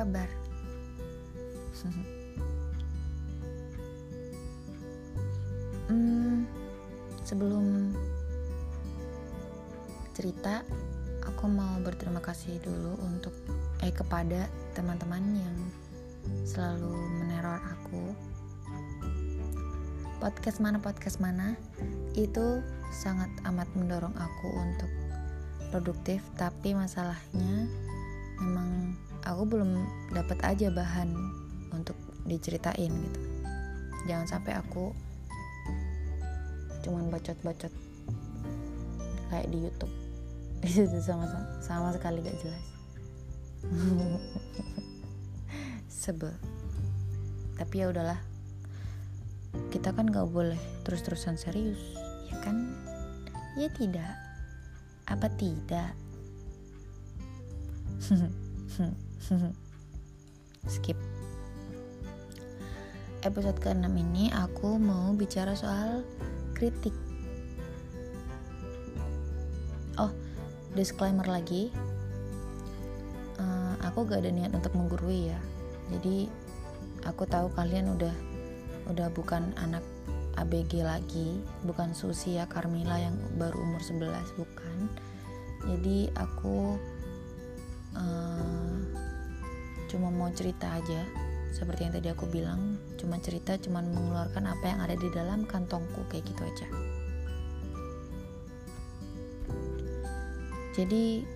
kabar? hmm, sebelum cerita, aku mau berterima kasih dulu untuk eh kepada teman-teman yang selalu meneror aku. Podcast mana podcast mana itu sangat amat mendorong aku untuk produktif, tapi masalahnya memang aku belum dapat aja bahan untuk diceritain gitu. Jangan sampai aku cuman bacot-bacot kayak di YouTube. Itu sama sama sekali gak jelas. Sebel. Tapi ya udahlah. Kita kan gak boleh terus-terusan serius ya kan? Ya tidak. Apa tidak skip. Episode ke-6 ini aku mau bicara soal kritik. Oh disclaimer lagi. Uh, aku gak ada niat untuk menggurui ya. Jadi aku tahu kalian udah udah bukan anak ABG lagi. Bukan Susia Carmila yang baru umur 11 bukan. Jadi aku uh, cuma mau cerita aja seperti yang tadi aku bilang cuma cerita cuma mengeluarkan apa yang ada di dalam kantongku kayak gitu aja. Jadi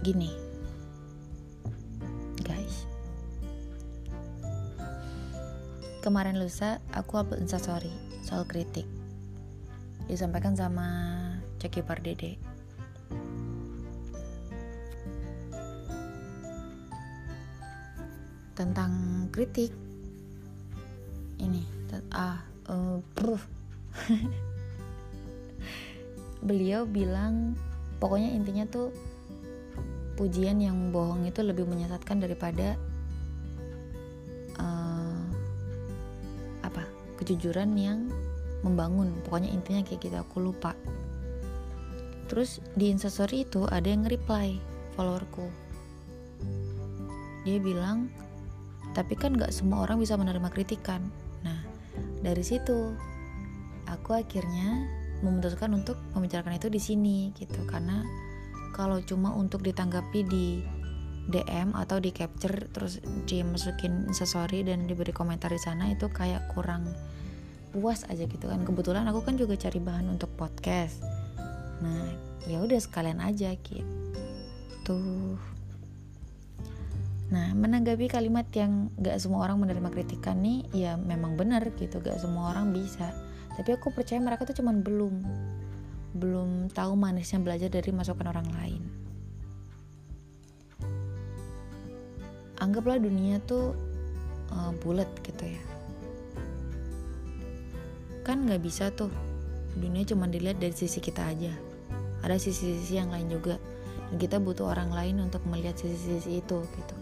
gini guys. Kemarin lusa aku upload instastory soal kritik. Disampaikan sama Ceki Pardede tentang kritik. Ini ah uh, beliau bilang pokoknya intinya tuh pujian yang bohong itu lebih menyesatkan daripada uh, apa kejujuran yang membangun. Pokoknya intinya kayak gitu aku lupa. Terus di instastory itu ada yang reply followerku. Dia bilang tapi kan gak semua orang bisa menerima kritikan. Nah dari situ aku akhirnya memutuskan untuk membicarakan itu di sini gitu. Karena kalau cuma untuk ditanggapi di DM atau di capture terus dimasukin sesuatu dan diberi komentar di sana itu kayak kurang puas aja gitu kan. Kebetulan aku kan juga cari bahan untuk podcast. Nah ya udah sekalian aja gitu Nah, menanggapi kalimat yang gak semua orang menerima kritikan nih, ya memang benar gitu, gak semua orang bisa. Tapi aku percaya mereka tuh cuman belum, belum tahu manisnya belajar dari masukan orang lain. Anggaplah dunia tuh uh, bulat gitu ya. Kan gak bisa tuh, dunia cuma dilihat dari sisi kita aja. Ada sisi-sisi yang lain juga. Dan kita butuh orang lain untuk melihat sisi-sisi itu gitu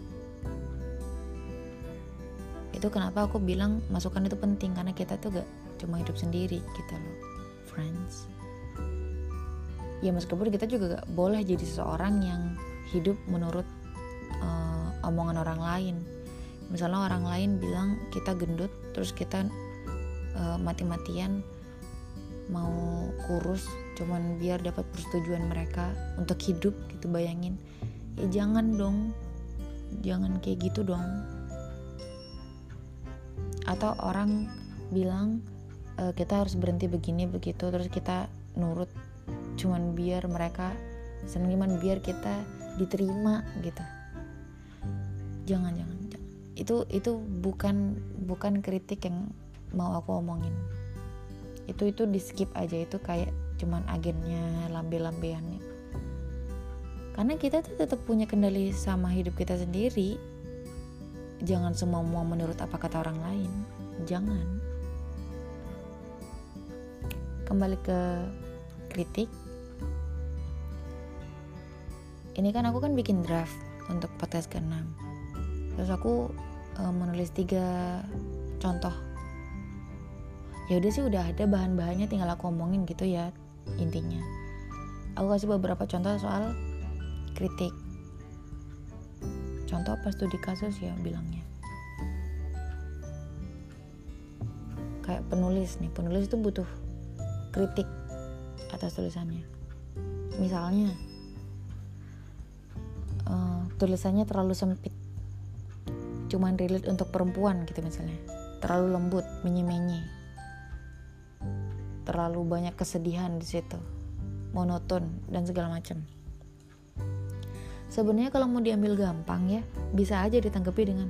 itu kenapa aku bilang masukan itu penting karena kita tuh gak cuma hidup sendiri gitu loh friends. Ya meskipun kita juga gak boleh jadi seseorang yang hidup menurut uh, omongan orang lain. Misalnya orang lain bilang kita gendut terus kita uh, mati-matian mau kurus cuman biar dapat persetujuan mereka untuk hidup gitu bayangin. Ya jangan dong. Jangan kayak gitu dong atau orang bilang e, kita harus berhenti begini begitu. Terus kita nurut cuman biar mereka seneng biar kita diterima gitu. Jangan jangan jangan. Itu itu bukan bukan kritik yang mau aku omongin. Itu itu di skip aja. Itu kayak cuman agennya lambe-lambean karena kita tuh tetap punya kendali sama hidup kita sendiri jangan semua mau menurut apa kata orang lain. Jangan. Kembali ke kritik. Ini kan aku kan bikin draft untuk podcast ke-6. Terus aku e, menulis tiga contoh. Ya udah sih udah ada bahan-bahannya tinggal aku omongin gitu ya intinya. Aku kasih beberapa contoh soal kritik contoh pas studi kasus ya bilangnya? Kayak penulis nih penulis itu butuh kritik atas tulisannya. Misalnya uh, tulisannya terlalu sempit cuman relate untuk perempuan gitu misalnya. Terlalu lembut menye-menye. Terlalu banyak kesedihan di situ monoton dan segala macam sebenarnya kalau mau diambil gampang ya bisa aja ditanggapi dengan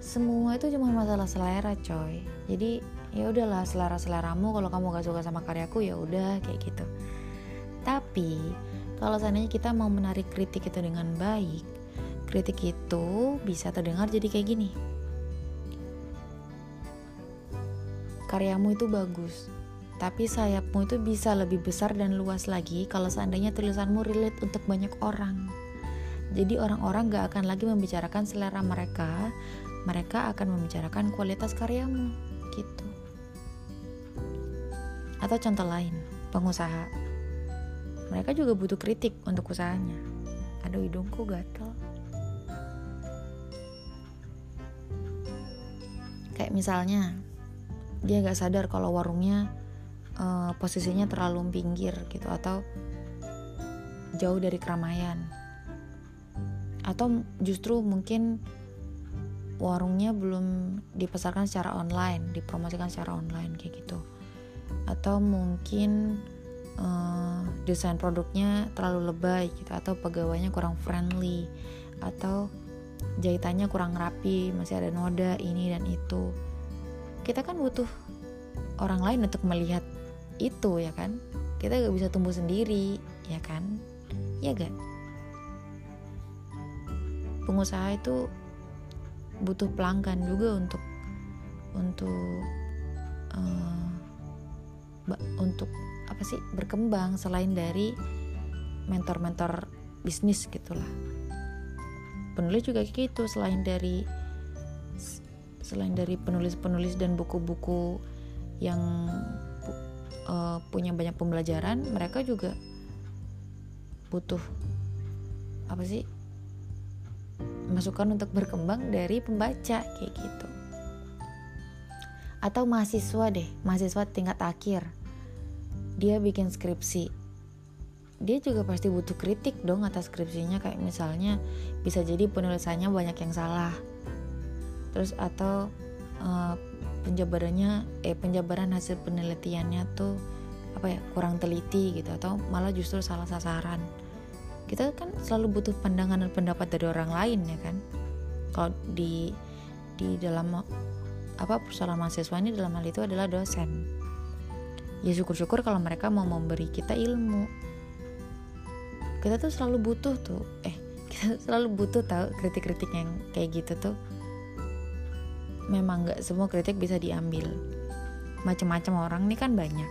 semua itu cuma masalah selera coy. Jadi ya udahlah selera seleramu kalau kamu gak suka sama karyaku ya udah kayak gitu. Tapi kalau seandainya kita mau menarik kritik itu dengan baik kritik itu bisa terdengar jadi kayak gini. Karyamu itu bagus tapi sayapmu itu bisa lebih besar dan luas lagi kalau seandainya tulisanmu relate untuk banyak orang. Jadi orang-orang gak akan lagi membicarakan selera mereka, mereka akan membicarakan kualitas karyamu, gitu. Atau contoh lain, pengusaha. Mereka juga butuh kritik untuk usahanya. Aduh hidungku gatel. Kayak misalnya, dia gak sadar kalau warungnya uh, posisinya terlalu pinggir gitu atau jauh dari keramaian. Atau justru mungkin warungnya belum dipasarkan secara online, dipromosikan secara online kayak gitu. Atau mungkin uh, desain produknya terlalu lebay gitu atau pegawainya kurang friendly atau jahitannya kurang rapi masih ada noda ini dan itu. Kita kan butuh orang lain untuk melihat itu ya kan? Kita gak bisa tumbuh sendiri ya kan? Ya gak pengusaha itu butuh pelanggan juga untuk untuk uh, untuk apa sih berkembang selain dari mentor-mentor bisnis gitulah. Penulis juga gitu selain dari selain dari penulis-penulis dan buku-buku yang uh, punya banyak pembelajaran mereka juga butuh apa sih masukan untuk berkembang dari pembaca kayak gitu. Atau mahasiswa deh mahasiswa tingkat akhir. Dia bikin skripsi. Dia juga pasti butuh kritik dong atas skripsinya kayak misalnya bisa jadi penulisannya banyak yang salah. Terus atau uh, penjabarannya eh penjabaran hasil penelitiannya tuh apa ya kurang teliti gitu atau malah justru salah sasaran kita kan selalu butuh pandangan dan pendapat dari orang lain ya kan? Kalau di di dalam apa persoalan mahasiswa ini dalam hal itu adalah dosen. Ya syukur-syukur kalau mereka mau memberi kita ilmu. Kita tuh selalu butuh tuh eh kita selalu butuh tahu kritik-kritik yang kayak gitu tuh. Memang nggak semua kritik bisa diambil. Macam-macam orang nih kan banyak.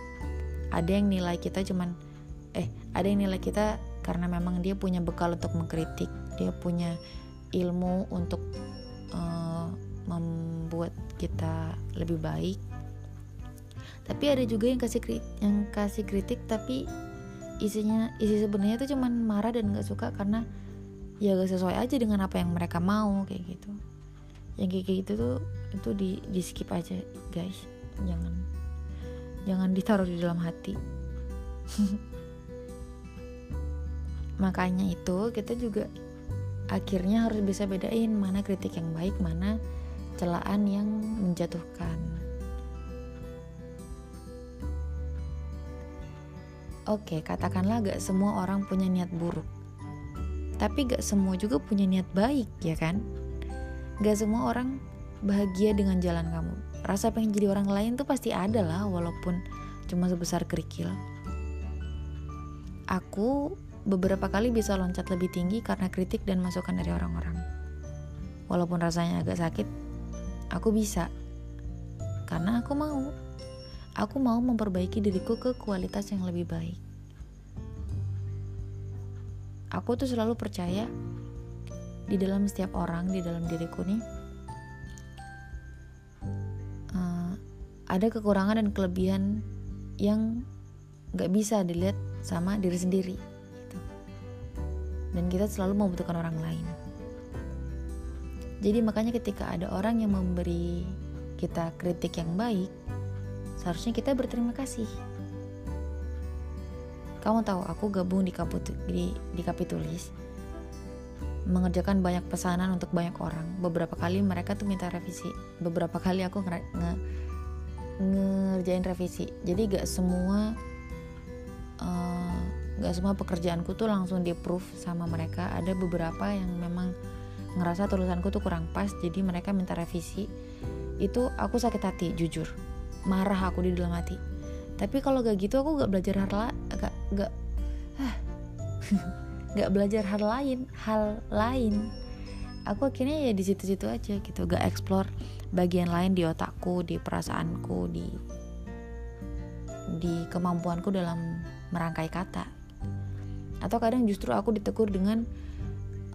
Ada yang nilai kita cuman eh ada yang nilai kita karena memang dia punya bekal untuk mengkritik. Dia punya ilmu untuk uh, membuat kita lebih baik. Tapi ada juga yang kasih kritik, yang kasih kritik tapi isinya isi sebenarnya itu cuman marah dan nggak suka karena ya gak sesuai aja dengan apa yang mereka mau kayak gitu. Yang kayak gitu tuh itu di di skip aja guys. Jangan. Jangan ditaruh di dalam hati makanya itu kita juga akhirnya harus bisa bedain mana kritik yang baik mana celaan yang menjatuhkan. Oke, katakanlah gak semua orang punya niat buruk. Tapi gak semua juga punya niat baik, ya kan? Gak semua orang bahagia dengan jalan kamu. Rasa pengen jadi orang lain tuh pasti ada lah, walaupun cuma sebesar kerikil. Aku beberapa kali bisa loncat lebih tinggi karena kritik dan masukan dari orang-orang. Walaupun rasanya agak sakit, Aku bisa. Karena aku mau. Aku mau memperbaiki diriku ke kualitas yang lebih baik. Aku tuh selalu percaya di dalam setiap orang, di dalam diriku nih, uh, ada kekurangan dan kelebihan yang gak bisa dilihat sama diri sendiri. Dan kita selalu membutuhkan orang lain. jadi makanya ketika ada orang yang memberi kita kritik yang baik seharusnya kita berterima kasih. Kamu tahu aku gabung di, kaput, di, di Kapitulis mengerjakan banyak pesanan untuk banyak orang. Beberapa kali mereka tuh minta revisi. Beberapa kali aku nge, nge ngerjain revisi. Jadi gak semua uh, gak semua pekerjaanku tuh langsung di approve sama mereka. Ada beberapa yang memang ngerasa tulisanku tuh kurang pas jadi mereka minta revisi. Itu aku sakit hati jujur. Marah aku di dalam hati. Tapi kalau gak gitu aku gak belajar hal lain gak gak ah, gak belajar hal lain hal lain. Aku akhirnya ya di situ-situ aja gitu gak explore bagian lain di otakku di perasaanku di di kemampuanku dalam merangkai kata atau kadang justru aku ditegur dengan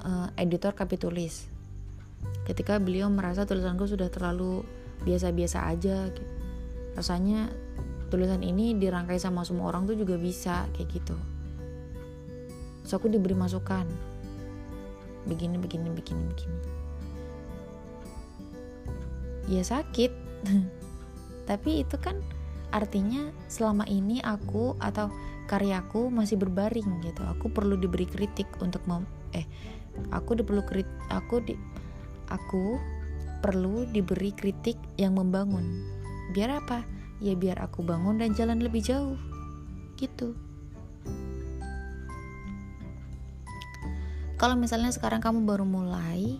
uh, editor kapitulis. Ketika beliau merasa tulisanku sudah terlalu biasa-biasa aja gitu. rasanya tulisan ini dirangkai sama semua orang tuh juga bisa kayak gitu. So aku diberi masukan. Begini begini begini begini. Ya sakit. Tapi itu kan artinya selama ini aku atau karyaku masih berbaring gitu. Aku perlu diberi kritik untuk mem eh aku perlu kritik aku di aku perlu diberi kritik yang membangun. Biar apa? Ya biar aku bangun dan jalan lebih jauh. Gitu. Kalau misalnya sekarang kamu baru mulai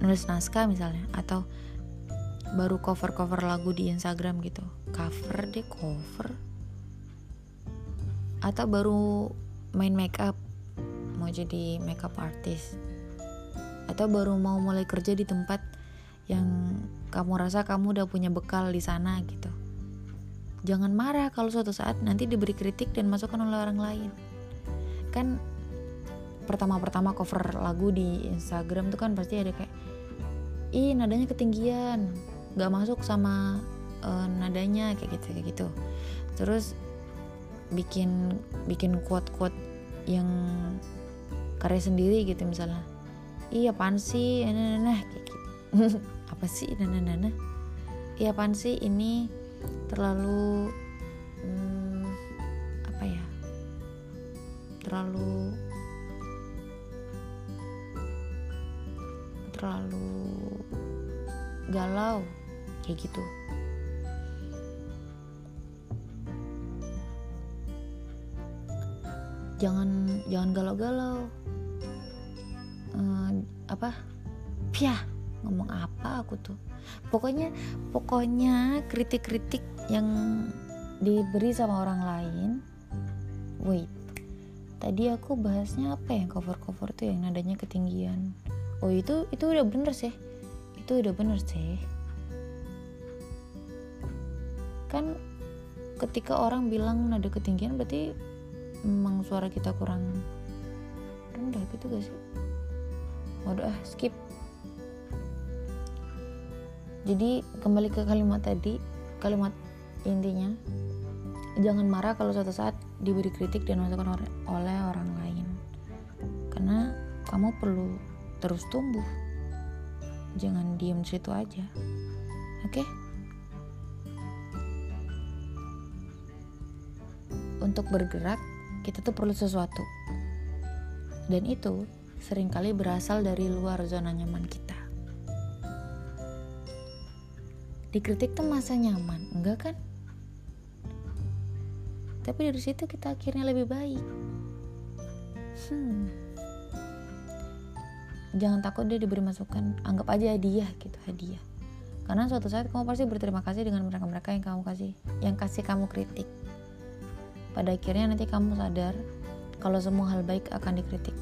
nulis naskah misalnya atau baru cover-cover lagu di Instagram gitu cover deh cover atau baru main make up mau jadi makeup artist. Atau baru mau mulai kerja di tempat yang kamu rasa kamu udah punya bekal di sana gitu. Jangan marah kalau suatu saat nanti diberi kritik dan masukan oleh orang lain. Kan pertama-pertama cover lagu di Instagram tuh kan pasti ada kayak ih nadanya ketinggian. Nggak masuk sama uh, nadanya kayak gitu kayak gitu. Terus bikin bikin quote-quote yang karya sendiri gitu misalnya. Iya apaan sih? Nah, nah, nah kayak gitu. Apa sih? Nah, nah, nah, nah. iya apaan sih? Ini terlalu hmm, apa ya? Terlalu terlalu galau kayak gitu jangan jangan galau-galau. Uh, apa? Piah ngomong apa aku tuh? Pokoknya pokoknya kritik-kritik yang diberi sama orang lain wait. Tadi aku bahasnya apa yang cover-cover tuh yang nadanya ketinggian. Oh itu itu udah bener sih. Itu udah bener sih. Kan ketika orang bilang nada ketinggian berarti memang suara kita kurang rendah gitu gak sih? Waduh ah skip. Jadi kembali ke kalimat tadi kalimat intinya jangan marah kalau suatu saat diberi kritik dan masukan oleh orang lain. Karena kamu perlu terus tumbuh. Jangan diem situ aja. Oke? Okay? untuk bergerak kita tuh perlu sesuatu. Dan itu sering kali berasal dari luar zona nyaman kita. Dikritik tuh masa nyaman enggak kan? Tapi dari situ kita akhirnya lebih baik. Hmm. jangan takut dia diberi masukan. Anggap aja hadiah gitu hadiah. Karena suatu saat kamu pasti berterima kasih dengan mereka-mereka yang kamu kasih yang kasih kamu kritik pada akhirnya nanti kamu sadar kalau semua hal baik akan dikritik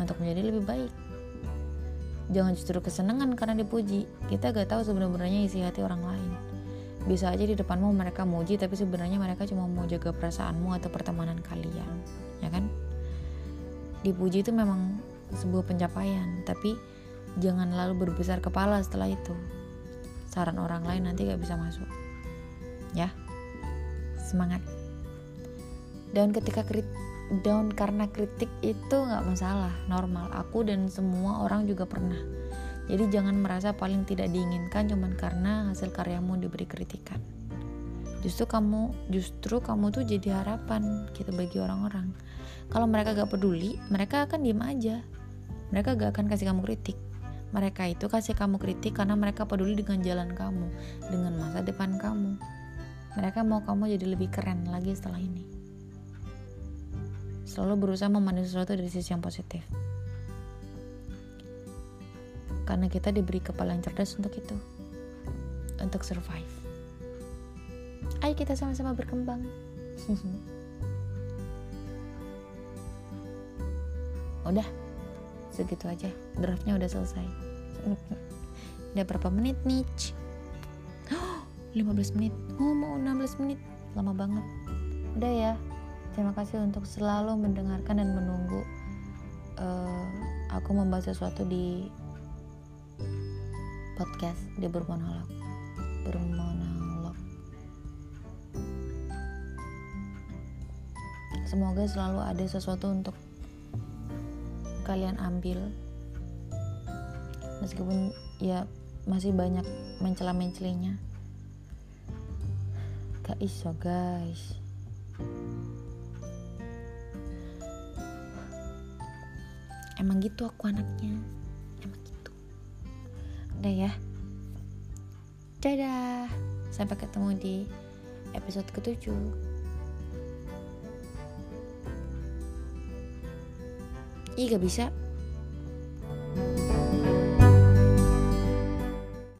untuk menjadi lebih baik. Jangan justru kesenangan karena dipuji. Kita gak tahu sebenarnya isi hati orang lain. Bisa aja di depanmu mereka muji tapi sebenarnya mereka cuma mau jaga perasaanmu atau pertemanan kalian ya kan? Dipuji itu memang sebuah pencapaian tapi jangan lalu berbesar kepala setelah itu. Saran orang lain nanti gak bisa masuk ya? Semangat dan ketika kritik down karena kritik itu nggak masalah normal. Aku dan semua orang juga pernah. Jadi jangan merasa paling tidak diinginkan cuman karena hasil karyamu diberi kritikan. Justru kamu justru kamu tuh jadi harapan gitu bagi orang-orang. Kalau mereka gak peduli mereka akan diem aja. Mereka gak akan kasih kamu kritik. Mereka itu kasih kamu kritik karena mereka peduli dengan jalan kamu dengan masa depan kamu. Mereka mau kamu jadi lebih keren lagi setelah ini selalu berusaha memandang sesuatu dari sisi yang positif. Karena kita diberi kepala yang cerdas untuk itu. Untuk survive. Ayo kita sama-sama berkembang. Udah. Segitu aja. Draftnya udah selesai. Udah berapa menit nih 15 menit. Oh mau 16 menit. Lama banget. Udah ya terima kasih untuk selalu mendengarkan dan menunggu uh, aku membahas sesuatu di podcast dia bermonolog bermonolog. Semoga selalu ada sesuatu untuk kalian ambil. Meskipun ya masih banyak mencela mencelinya gak iso guys emang gitu aku anaknya. Udah ya. Dadah. Sampai ketemu di episode ketujuh. Ih gak bisa